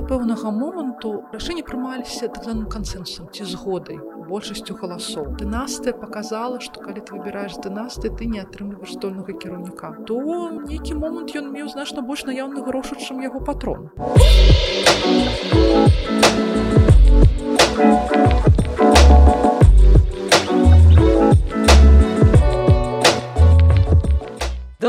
да пэўнага моманту рашэнне прымаліся званым кансенсусам ці згодай большасцю галасоў. Дынастыя показала што калі ты выбіраеш дынасты ты не атрымліваеш стольнага кіраўніка. То нейкі момант ён меў значна больш наяўны грошы чым яго патрон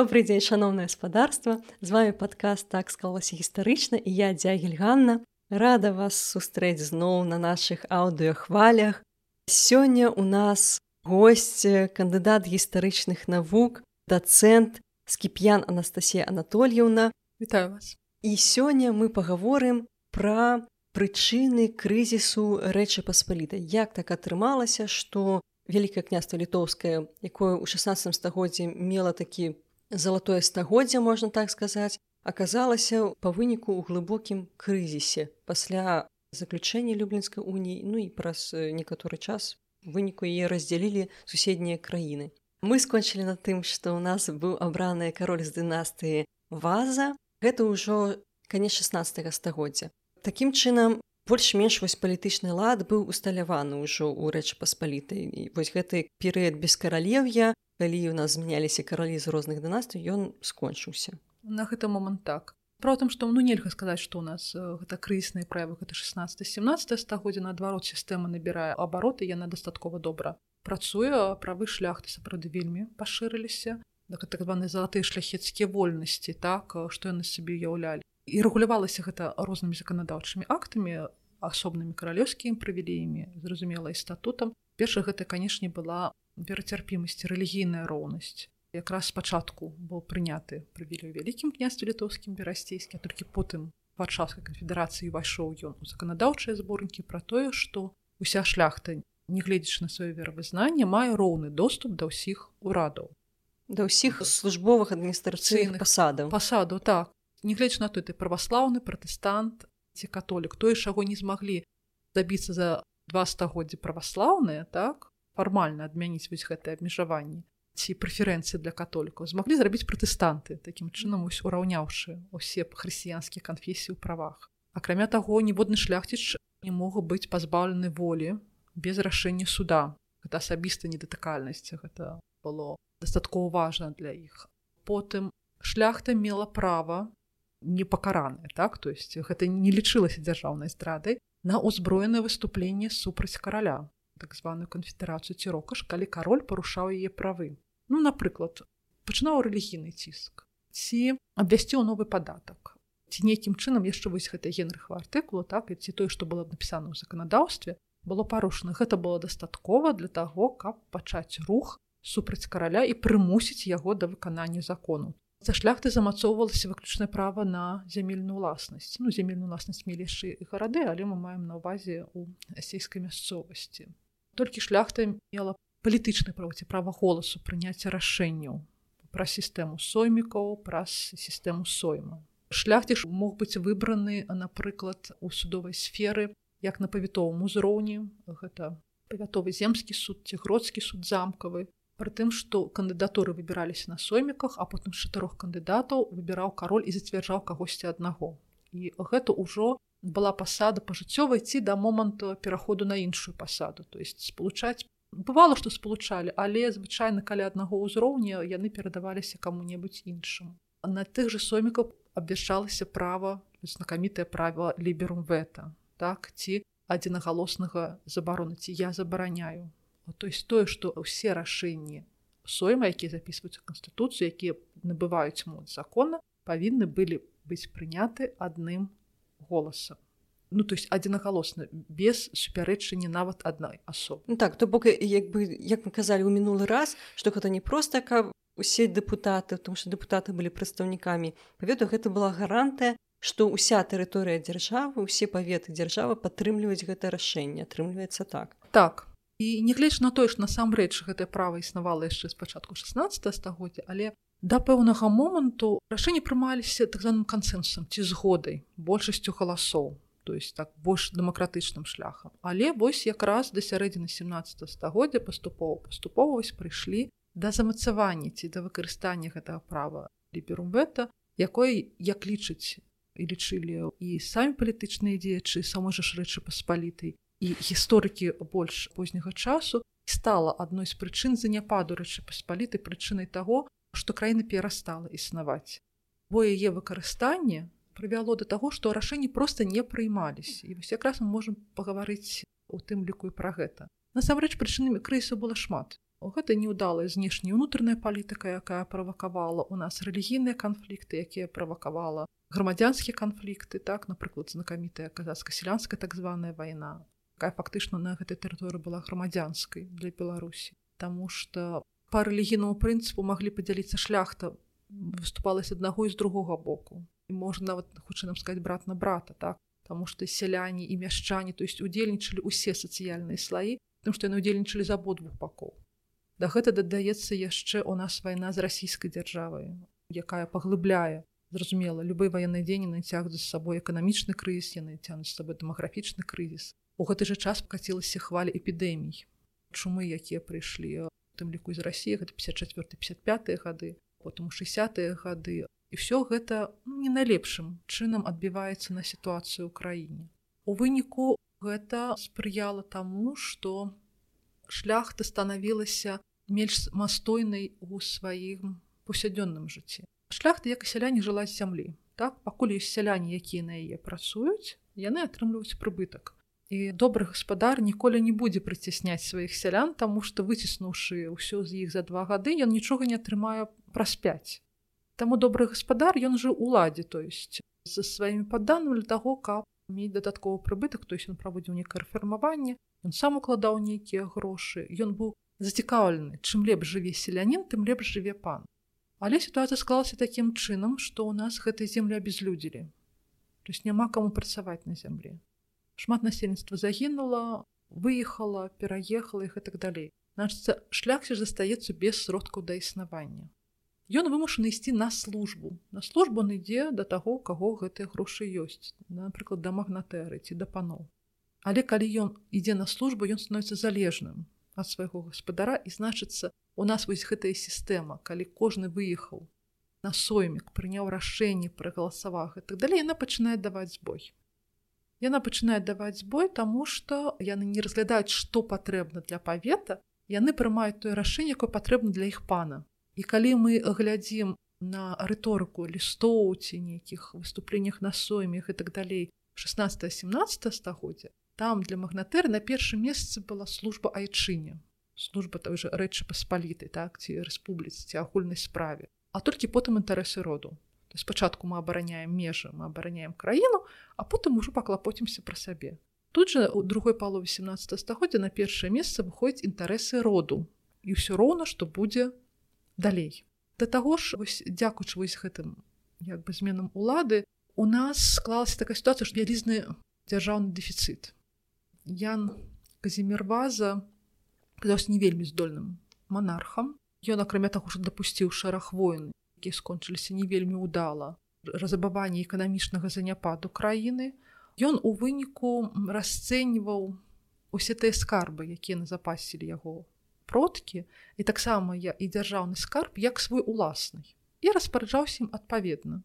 Добрый дзень шаноўнае гаспадарства з вами падкаст так склалася гістарычна і я дзягель Ганна. Рада вас сустрэць зноў на наших аўдыохвалях сёння у нас гость кандыдат гістарычных навук дацэнт скіп'ян Анастасія Анатольевна. Вітаю вас. І сёння мы паговорым пра прычыны крызісу рэчы паспалітай як так атрымалася што Вялікае княства літоўскае, якое ў 16 стагоддзе мела такі залатое стагоддзя можна так сказаць аказалася па выніку ў глыбокім крызісе пасля заключэння люблінскай уніі ну і праз некаторы час выніку яе раздзялілі суседнія краіны. Мы скончылі на тым што ў нас быў абраны кароль з дынастыі ваза. Гэта ўжо канец 16 стагоддзя. Такім чынам больш-менш вось палітычны лад быў усталяваны ўжо ў рэчы паспалітай. І вось гэты перыяд без каралеўя калі у нас змяняліся каралі з розных дынастый ён скончыўся. На гэты момант так. Про тым што ну нельга сказаць што у нас гэта крысныя правы гэта 16 17 стагоддзя наадварот сістэма набірае абароты яна дастаткова добра працуе правы шляхты сапраўды вельмі пашырыліся. Так званы залатыя шляхецкія вольнасці так што яны сабе уяўлялі і рэгулявалася гэта рознымі заканадаўчымі актамі асобнымі каралёўскімі прывілеямі зразумела і статутам. Перша гэта канешне была перацярпімасці рэлігійная роўнасць. Якраз спачатку быў прыняты прывілі вялікім княстве літоўскім берасцейскі толькі потым падчаскай канфедэрацыі ўвайшоў ён у заканадаўчыя зборнікі пра тое што уся шляхта нягледзячы на сваё веравызнанне мае роўны доступ да ўсіх урадаў. Да ўсіх службовых адміністрацыйных пасадаў. пасаду так. Нягледзяч на той ты праваслаўны пратэстант ці католік тое чаго не змаглі дабіцца за два стагоддзя праваслаўныя так фармальна адмяніць вось гэтае абмежаванне ці прэферэнцыі для католікаў змаглі зрабіць пратэстанты такім чынам ось ураўняўшы усе хрысціянскія канфесіі ў правах. Акрамя таго ніводны шляхціч не могу быць пазбаўлены волі без рашэння суда. Гэта асабіста недатыкальнасць гэта было дастаткова важна для іх. Потым шляхта мела права непакаранае так? То есть гэта не лічылася дзяржаўнай здрадай на ўзброенае выступленне супраць караля так званую канфедэрацыю ці рокаш калі кароль парушаў яе правы. Ну напрыклад пачынаў рэлігійны ціск ці абвясціў новы падатак ці нейкім чынам яшчэ вось гэта генрыхва артыкулу так і ці тое што было напісана ў заканадаўстве было парушана гэта было дастаткова для таго каб пачаць рух супраць караля і прымусіць яго да выканання закону за шляхты замацоўвалася выключнае права на зямельную ўласнасць. Ну зямельную ўласнасць мелі яшчэ гарады але мы маем на увазе у асійскай мясцовасці. Толькі шляхта мела палітычны правоці права голасу прыняцця рашэнняў пра сістэму соймікаў праз сістэму сойма шляхціш мог быць выбраны напрыклад у судовай сферы як на павітовым узроўні. Гэта павятовы земскі суд ці гродскі суд замкавы прытым што кандыдатуры выбіраліся на сойміках а потым чатырох кандыдатаў выбіраў кароль і зацвярджаў кагосьці аднаго. І гэта ўжо была пасада пажыццёвай ці да моманту пераходу на іншую пасаду. То есть спалучаць бывало што спалучалі але звычайна каля аднаго ўзроўня яны перадаваліся каму-небудзь іншым на тых же сомікаў абвяшчалася права знакамітае правіла ліберум вета так ці адзінагалоснага забароны ці я забараняю то есть тое што ўсе рашэнні сойма якія записываюцца канстытуцыю якія набываюць моц закона павінны былі быць прыняты адным голасам. Ну то есть адзінагалосна без супярэчання нават адной асобы. Ну, так то бок як бы як мы казалі ў мінулы раз што гэта не проста каб усе дэпутаты тому что дэпутаты былі прадстаўнікамі павету гэта была гарантыя што ўся тэрыторыя дзяржавы усе паветы дзяржавы падтрымліваюць гэта рашэнне атрымліваецца так. Так і нягледж на тое ж насамрэч гэтае права існавала яшчэ спачатку 16 стагоддзя але да пэўнага моманту рашэнні прымаліся так званым кансенсусам ці згодай большасцю галасоў то есть так больш дэмакратычным шляхам. Але вось якраз да сярэдзіны 17 стагоддзя паступова паступова вось прыйшлі да замацавання ці да выкарыстання гэтага права ліберумбета якой як лічыць і лічылі і самі палітычныя дзеячы самой жа ж рэчы паспалітай і гісторыкі больш позняга часу стала адной з прычын заняпаду рэчы паспалітай прычынай таго што краіна перастала існаваць. Бо яе выкарыстанне прывяло да таго што рашэнні проста не прыймаліся і вось якраз мы можемм пагаварыць у тым ліку і пра гэта. Насамрэч прычынамі крысу было шмат. Гэта неудалая знешняя унутраная палітыка якая правакавала у нас рэлігійныя канфлікты якія правакавала грамадзянскія канфлікты так напрыклад знакамітая казацка-сялянская так званая вайна якая фактычна на гэтай тэрыторыі была грамадзянскай для беларусі. Таму что па рэлігійнаму прынцыпу маглі падзяліцца шляхта выступалася аднаго і з другога боку. І можна нават хутчэй нам сказаць брат на брата так? Таму што сяляне і мяшчане то есть удзельнічалі ўсе сацыяльныя слаі тым што яны удзельнічалі з абодвух бакоў. Да гэта дадаецца яшчэ у нас вайна з расійскай дзяржавай, якая паглыбляе, зразумела, любы ваенныя дзені нацягнуць з сабой эканамічны крызіс, яны цянуць з сабой дэмаграфічны крызіс. У гэты жа час пакацілася хваля эпідэмій. Чумы, якія прыйшлі тым ліку з рассіі гэта 54-55 гады, потым у 60-тые гады. І ўсё гэта ну, не найлепшым чынам адбіваецца на сітуацыю ў краіне. У выніку гэта спрыяла таму, што шляхта станавілася менш мастойнай у сваім паўсядзённым жыцці. Шляхта як і сяляне жыла з зямлі. Так пакуль ёсць сяляне, якія на яе працуюць, яны атрымліваюць прыбытак. І добры гаспадар ніколі не будзе прыцісняць сваіх сялян, таму што выціснуўшы ўсё з іх за два гады, ён нічога не атрымае праз 5. Таму добры гаспадар ён жыў уладзе, то есть за сваімі падданымі для таго, каб мець дадатковы прыбытак, то есть ён праводзіў некае рэфармаванне, ён сам укладаў нейкія грошы, ён быў зацікаўлены чым лепш жыве селянін тым лепш жыве пан. Але сітуацыя склалася такім чынам што ў нас гэтай землі абезлюдзілі то есть няма каму працаваць на зямле шмат насельніцтва загінула выехала пераехала іх і так далей. Значится шлях ж застаецца без сродку да існавання. Ён вымушаны ісці на службу. На службу ідзе да таго каго гэтыя грошы ёсць напрыклад да магнатэры ці да паноў. Але калі ён ідзе на службу ён становіцца залежным ад свайго гаспадара і значыцца у нас вось гэтая сістэма калі кожны выехаў на соймік прыняў рашэнне прагаласавах і так далей яна пачынае даваць збой яна пачынае даваць збой таму што яны не разглядаюць што патрэбна для павета яны прымаюць тое рашэнне якое патрэбна для іх пана. І калі мы глядзім на рыторыку лістоў ці нейкіх выступленнях на соймях і так далей 16 17 стагоддзя там для магнатэры на першым месцы была служба айчыне служба той же рэчы паспалітай так ці рэспубліцы ці агульнай справе. А толькі потым інтарэсы роду спачатку мы абараняем межы мы абараняем краіну а потым ужо паклапоцімся пра сабе тут жа у другой палове 17 стагоддзя на першае месца выходзіць інтарэсы роду. І ўсё роўна што будзе далей. Да таго ж вось дзякуючы вось гэтым як бы зменам улады. У нас склалася такая сітуацыя ж вялізны дзяржаўны дэфіцыт Ян Казімірваза казаўся не вельмі здольным манархам. Ён акрамя таго ж дапусціў шэраг войн, якія скончыліся не вельмі ўдала разабаванне эканамічнага заняпаду краіны. Ён у выніку расцэньваў усе тыя скарбы, якія назапасілі яго продкі і таксама я і дзяржаўны скарб як свой уласны і распараджаўся ім адпаведна.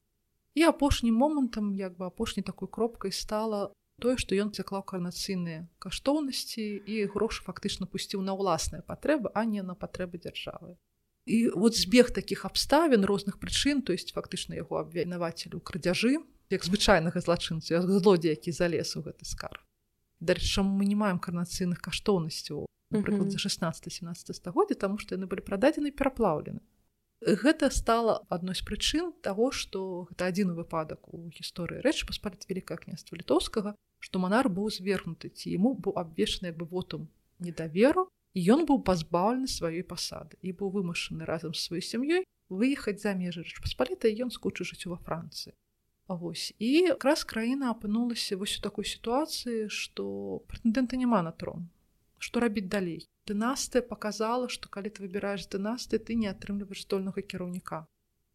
І апошнім момантам як бы апошняй такой кропкай стала тое што ён заклаў карнацыйныя каштоўнасці і грошы фактычна пусціў на ўласныя патрэбы а не на патрэбы дзяржавы і вот збег такіх абставін розных прычын то есть фактычна яго абвінавацелю крадзяжы як звычайнага злачынцу злодзе які залез у гэты скар дарэчам мы не маем карнацыйных каштоўнасцяў напрыклад за 16-17 стагоддзя таму што яны былі прададзены пераплаўлены. Гэта стала адной з прычын таго, што гэта адзіны выпадак у гісторыі рэч паспаліць вялікае княства літоўскага, што манар быў звергнуты ці яму быў абвешаны бы вотум недаверу ён быў пазбаўлены сваёй пасады і быў вымушаны разам з сваёй сям'ёй выехаць за межы рэч паспаліта ён скучу жыць ва францыі. Вось і якраз краіна апынулася вось у такой сітуацыі, што прэтэндэнта няма на трон. Што рабіць далей? дынастыя показала что калі ты выбираешь дынасты ты не атрымліваешь здольнага кіраўніка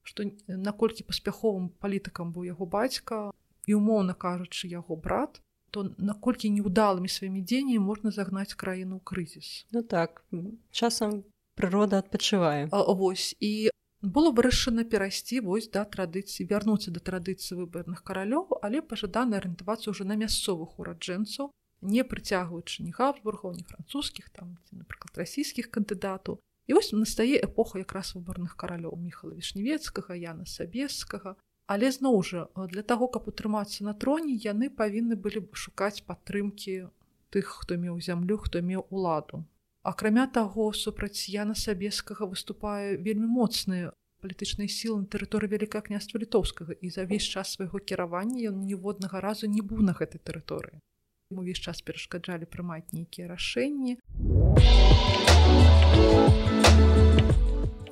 что наколькі паспяховым палітыкам быў яго бацька і умоўна кажучы яго брат то наколькі неудалымі сваімі дзеянні можна загнаць краіну ў крызіс? Ну так часам прырода адпачывае. Вось і было вырашана перайсці вось да традыцыі вярнуцца да традыцыі выбарных каралёў але пажадана арыентавацца ўжо на мясцовых ураджэнцаў не прыцягваючы ні габсбургаў ні французскіх там напрыклад расійскіх кандыдатаў. І вось настае эпоха якраз выбарных каралёў міхала вішневецкага яна сабескага але зноў жа для таго каб утрымацца на троне яны павінны былі б шукаць падтрымкі тых хто меў зямлю хто меў уладу. Акрамя таго супраць яна сабескага выступае вельмі моцныя палітычныя сілы на тэрыторыі вялікае княства літоўскага і за ўвесь час свайго кіравання ён ніводнага разу не быў на гэтай тэрыторыі. Увесь час перашкаджалі прымаць нейкія рашэнні.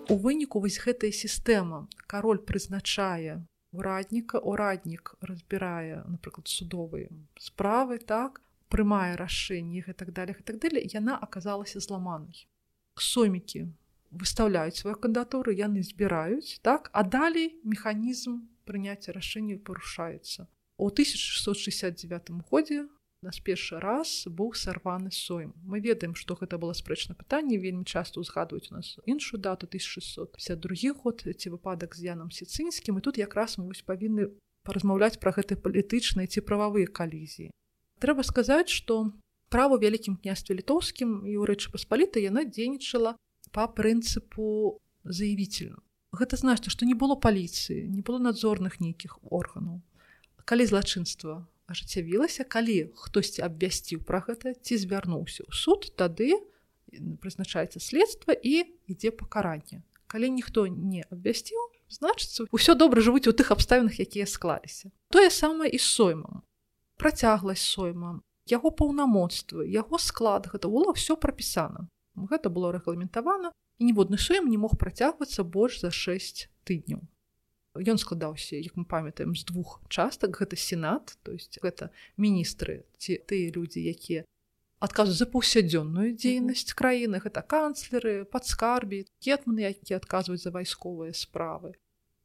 У выніку вось гэтая сістэма. Кароль прызначае урадніка ураднік разбірае напрыклад судовыя справы так прымае рашэнні і так далее і так далее яна аказалася зламанай. Сомікі выставляюць сваю кандатуру яны збіраюць так а далей механізм прыняцця рашэння парушаецца. У 1669 годзе нас першы раз быў сарваны сойм. Мы ведаем што гэта было спрэчна пытанне вельмі часто узгадваюць у нас іншую дату 1652 год ці выпадак з янам сіцынскім. І тут якраз мы вось павінны паразмаўляць пра гэты палітычныя ці прававыя калізіі. Трэба сказаць что праву вялікім княстве літоўскім і ў рэчы паспаліта яна дзейнічала по прынцыпу заявительна гэта значыць што не было паліцыі не было надзорных нейкіх органаў. Калі злачынства ажыццявілася калі хтосьці абвясціў пра гэта ці звярнуўся ў суд тады прызначаецца следства і ідзе пакаранне. Калі ніхто не абвясціў значыцца ўсё добра жывуць у тых абставінах якія склаліся. Тое самае і соймам. Працягласць сойма яго паўнамоцтвы яго склад гэта было все прапісана. Гэта было рэгламентавана і ніводны соем не мог працягвацца больш за 6 тыдняў ён складаўся як мы памятаем з двух частак гэта сенат то есть гэта міністры ці тыя людзі якія адказваюць за паўсядзённую дзейнасць краіны гэта канцлеры падскарбі кетманы якія адказваюць за вайсковыя справы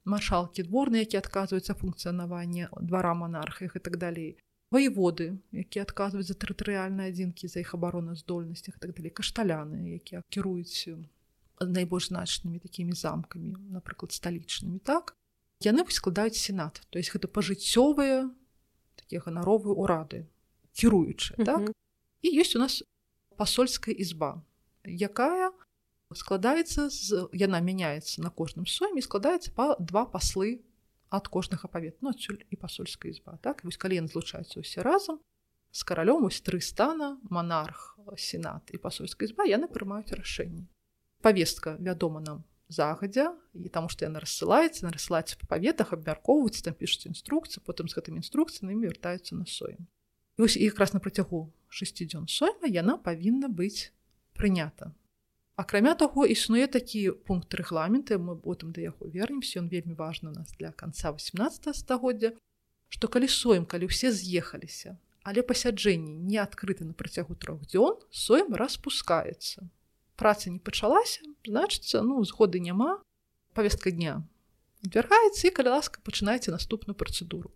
маршалкі дворны які адказваюцца функцыянаванне двара монархах і так далей воеводы якія адказваюць за тэрытарыяльныя адзінкі за іх абароназдольнасцях так далей кашталяны якія кіруюць найбольш значнымі такімі замкамі напрыклад сталічнымі так яны складаюць сенат. То есть гэта пажыццёвыя такія ганаровыя урады кіруючы mm -hmm. так і ёсць у нас пасольская ізба якая складаецца з яна мяняецца на кожным сойме складаецца па два паслы ад кожнага павет ну, адсюль і пасольская ізба так? Вось калі ён злучаюцца ўсе разам з каралём вось тры стана монарх сенат і пасольская ізба яны прымаюць рашэнні павестка вядома нам загадзя і таму што яна рассылаецца на рассылаецца па паветах абмяркоўваюць там пішуць інструкцыі потым з гэтымі інструкцыямі вяртаюцца на соем ось якраз на працягу 6 дзён сойма яна павінна быць прынята акрамя таго існуе такі пункт рэгламенты мы потым да яго вернемся ён вельмі важны у нас для конца 18 стагоддзя што калі соем калі ўсе з'ехаліся але пасяджэнні не адкрыты на працягу трох дзён соем распускаецца праца не пачалася значыцца ну згоды няма повестка дня адвяргаецца і калі ласка пачынаеце наступную працэдуру.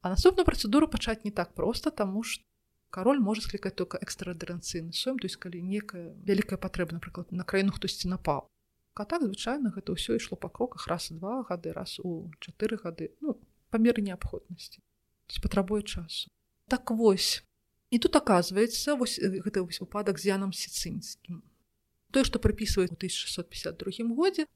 А наступную працэдуру пачаць не так проста таму што кароль можа склікаць только экстрадарацыйны сом то есть калі некая вялікая патрэба напрыклад на краіну хтосьці напаў. А так звычайна гэта ўсё ішло па кроках раз два гады раз у чатыры гады ну па меры неабходнасці. Патрабуе часу. Так вось. І тут оказывается вось гэта вось выпадак з янам сіцынскім тое што прыпісваюць у 1652 годзе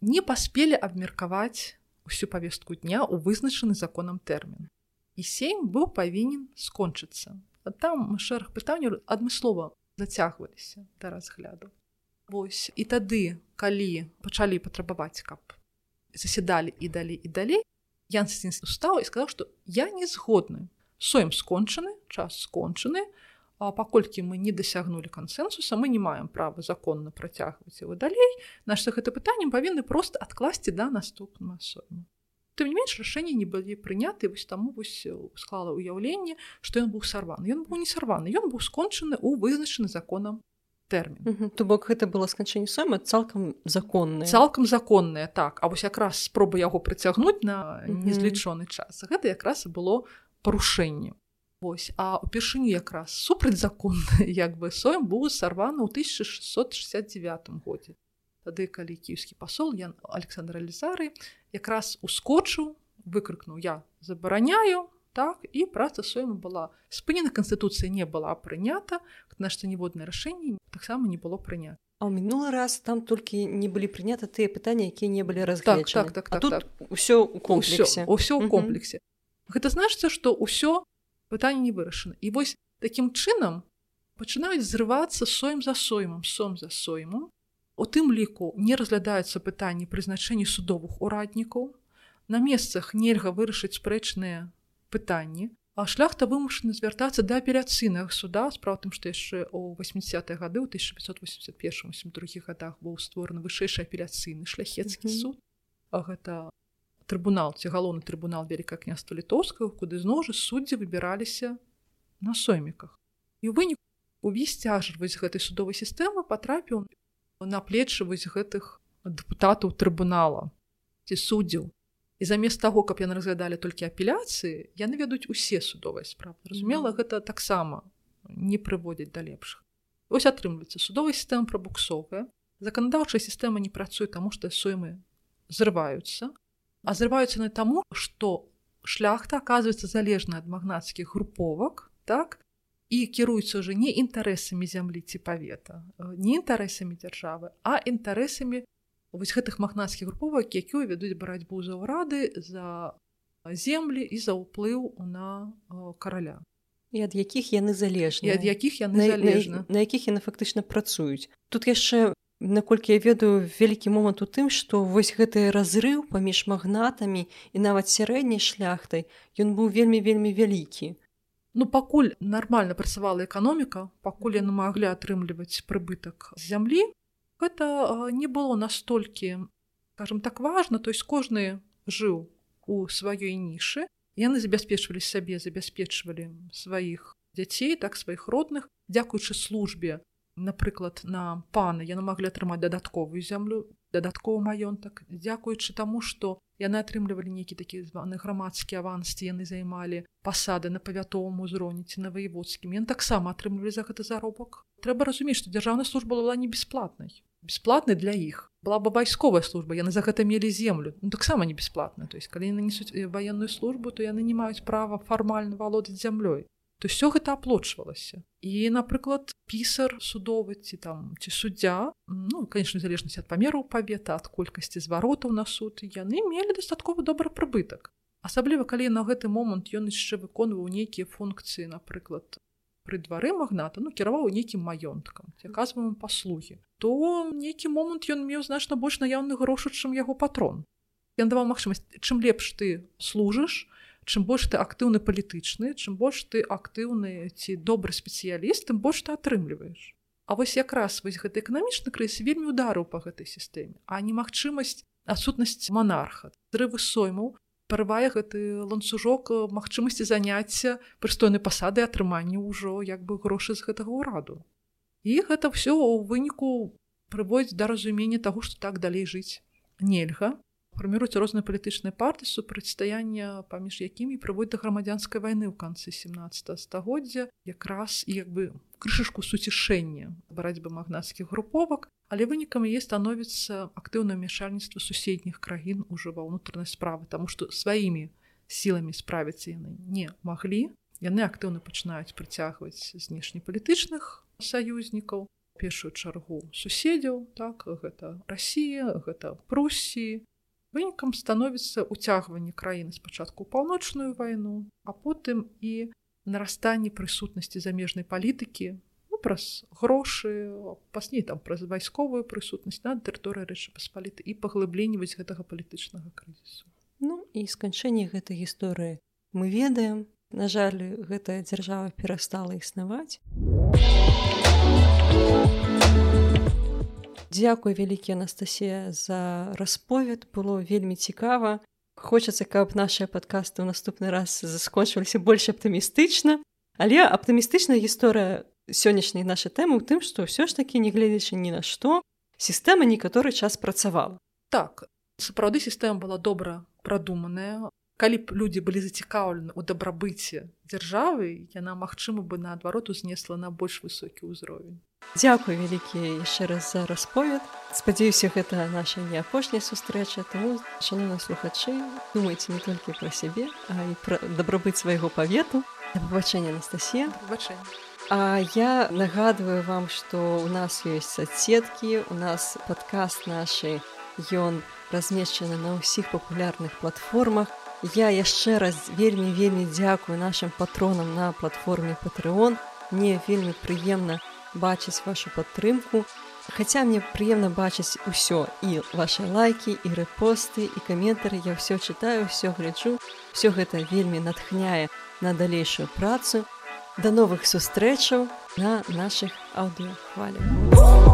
не паспелі абмеркаваць усю павестку дня у вызначаны законам тэрмін і семь быў павінен скончыцца там шэраг пытанняў адмыслова зацягваліся да разгляду. Вось і тады, калі пачалі патрабаваць, каб заседалі і далей і далей, Ян устаў і сказаў, што я не згодны. Соем скончаны, час скончаны, А паколькі мы не дасягнулі кансенсуса, мы не маем права законна працягваць его далей, наш гэта пытаннем павінны проста адкласці да наступнага сойму тым не менш рашэнні не былі прыняты вось таму вось э, склала ўяўленне што ён быў сарваны. Ён быў не сарваны ён быў скончаны ў вызначаны законам тэрмін. То бок гэта было сканчэнне сама цалкам законна цалкам законная так. А вось якраз спроба яго прыцягнуць на незлічоны час гэта якраз і было парушэнне Вось а упершыню якраз супраць законна як бы соем быў сарваны ў 1669 годзе тады калі кіевскі пасол я александр алізары якраз ускочыў выкрыкнуў я забараняю так і праца сойма была спынена канстытуцыі не была прынята наше ніводнае рашэнне таксама не было прынята. А ў мінулы раз там толькі не былі прыняты тыя пытанні якія не былі разгледжаны. так, так, так, тут так. ўсё ў комплексе. ўсё ў Мгм. комплексе. Гэта значыцца што ўсё пытанне не вырашана і вось такім чынам пачынаюць зрывацца соем за соймам сом за сойму у тым ліку не разглядаюцца пытанні прызначэння судовых ураднікаў на месцах нельга вырашыць спрэчныя пытанні а шляхта вымушаны звяртацца да апеляцыйнага суда справа тым што яшчэ ў 80 гады ў 1581-82 годах быў створаны вышэйшы апеляцыйны шляхецкі Мгм. суд. А гэта трыбунал ці галоўны трыбунал вяліка княства літоўскага куды зноў жа суддзі выбіраліся на сойміках і ў выніку увесь цяжар вось гэтай судовай сістэмы патрапіў на плечы вось гэтых дэпутатаў трыбунала ці суддзяў і замест таго каб яны разглядалі толькі апеляцыі яны вядуць усе судовыя справы разумела гэта таксама не прыводзіць да лепшых ось атрымліваецца судовая сістэма прабуксовая заканадаўчая сістэма не працуе таму што соймы зрываюцца а зрываюцца на таму што шляхта оказывается залежна ад магнацкіх груповак так і кіруецца уже не інтарэсамі зямлі ці павета э, не інтарэсамі дзяржавы а інтарэсамі вось гэтых магнацкіх груповак якія вядуць барацьбу за ўрады за землі і за ўплыў на караля і ад якіх яны і залежныя ад якіх яны на, залежны на, на якіх яны фактычна працуюць тут яшчэ наколькі я ведаю вялікі момант у тым што вось гэты разрыў паміж магнатамі і нават сярэдняй шляхтай ён быў вельмі вельмі вялікі Ну пакуль нармальна працавала эканоміка, пакуль яны маглі атрымліваць прыбытак з зямлі, гэта не было настолькі скажем так важна, то есть кожны жыў у сваёй нішы. Яны забяспечвалі сабе, забяспечвалі сваіх дзяцей, так сваіх родных, дзякуючы службе, напрыклад, на пана яны маглі атрымаць дадатковую зямлю, дадатковы маёнтак, дзякуючы таму, што яны атрымлівалі нейкі такі званы грамадскі аванс ці яны займалі пасады на павятовым узроўні ці на ваеводскім. Ён таксама атрымлівалі за гэта заробак. Трэба разумець што дзяржаўная служба была не бясплатнай бясплатнай для іх. Была бы вайсковая служба яны за гэта мелі землю. Ну, таксама не бясплатна то есть калі яны несуць ваенную службу то яны не маюць права фармальна валодаць зямлёй то все гэта аплочвалася і напрыклад пісар судовы ці там ці суддзя ну конечно залежнасць ад памераў павета ад колькасці зваротаў на суд яны мелі дастаткова добры прыбытак асабліва калі на гэты момант ён яшчэ выконваў нейкія функцыі напрыклад пры двары магната ну кіраваў нейкім маёнткам ці аказваем паслугі то нейкі момант ён меў значна больш наяўны грошы чым яго патрон. Ён даваў магчымасць чым лепш ты служыш чым больш ты актыўны палітычны чым больш ты актыўны ці добры спецыяліст тым больш ты атрымліваеш А вось якраз вось гэты эканамічны крыз вельмі ударыў па гэтай сістэме а немагчымасць адсутнасць манарха зрывы соймаў парывае гэты ланцужок э, магчымасці заняцця прыстойнай пасады атрымання ўжо як бы грошы з гэтага ўраду і гэта ўсё ў выніку прыводзіць да разумення таго што так далей жыць нельга фарміруюць розныя палітычныя парты супрацьстаяння паміж якімі прыводзь да грамадзянскай вайны ў канцы 17 стагоддзя якраз як бы крышышку суцішэння барацьбы магнацкіх груповак але вынікам яе становіцца актыўнае мяшальніцтва суседніх краін ужо ва ўнутранай справы таму што сваімі сіламі справіцца яны не маглі яны актыўна пачынаюць прыцягваць знешнепалітычных саюзнікаў першую чаргу суседзяў так гэта Росія гэта Прусіі вынікам становіцца уцягванне краіны спачатку ў паўночную вайну а потым і нарастанне прысутнасці замежнай палітыкі ну, праз грошы пасней там праз вайсковую прысутнасць на тэрыторыі рэчы паспаліты і паглыбленне вось гэтага палітычнага крызісу. Ну і сканчэнне гэтай гісторыі мы ведаем. На жаль гэтая дзяржава перастала існаваць Дзякуй вялікі Анастасія за расповед было вельмі цікава. Хочацца, каб нашыя падкасты ў наступны раз заскончваліся больш аптымістычна. Але аптымістычная гісторыя сённяшняй нашай тэмы ў тым, што ўсё ж такі нягледзячы ні на што, сістэма некаторы час працавала. Так сапраўды сістэма была добра прадуманая. Калі б людзі былі зацікаўлены ў дабрабыце дзяржавы, яна магчыма бы наадварот узнесла на больш высокі ўзровень. Дзякуй вялікі яшчэ раз за расповед. Спадзяюся, гэта наша не апошняя сустрэча, таму шаноўна слухачы, думайце не толькі пра сябе, а і пра дабрабыць свайго павету. Да пабачэння Анастасія. А я нагадваю вам, што ў нас ёсць соцсеткі, у нас падкаст нашы ён размешчаны на ўсіх папулярных платформах. Я яшчэ раз вельмі вельмі дзякую нашим патронам на платформе Патreon. Мне вельмі прыемна бачыць вашу падтрымку. Хаця мне прыемна бачыць усё і ваши лайки і рэпосты і каментары я ўсё чытаю, ўсё гляджу, все гэта вельмі натхняе на далейшую працу. Да новых сустрэчаў на нашых аўдыохвалях.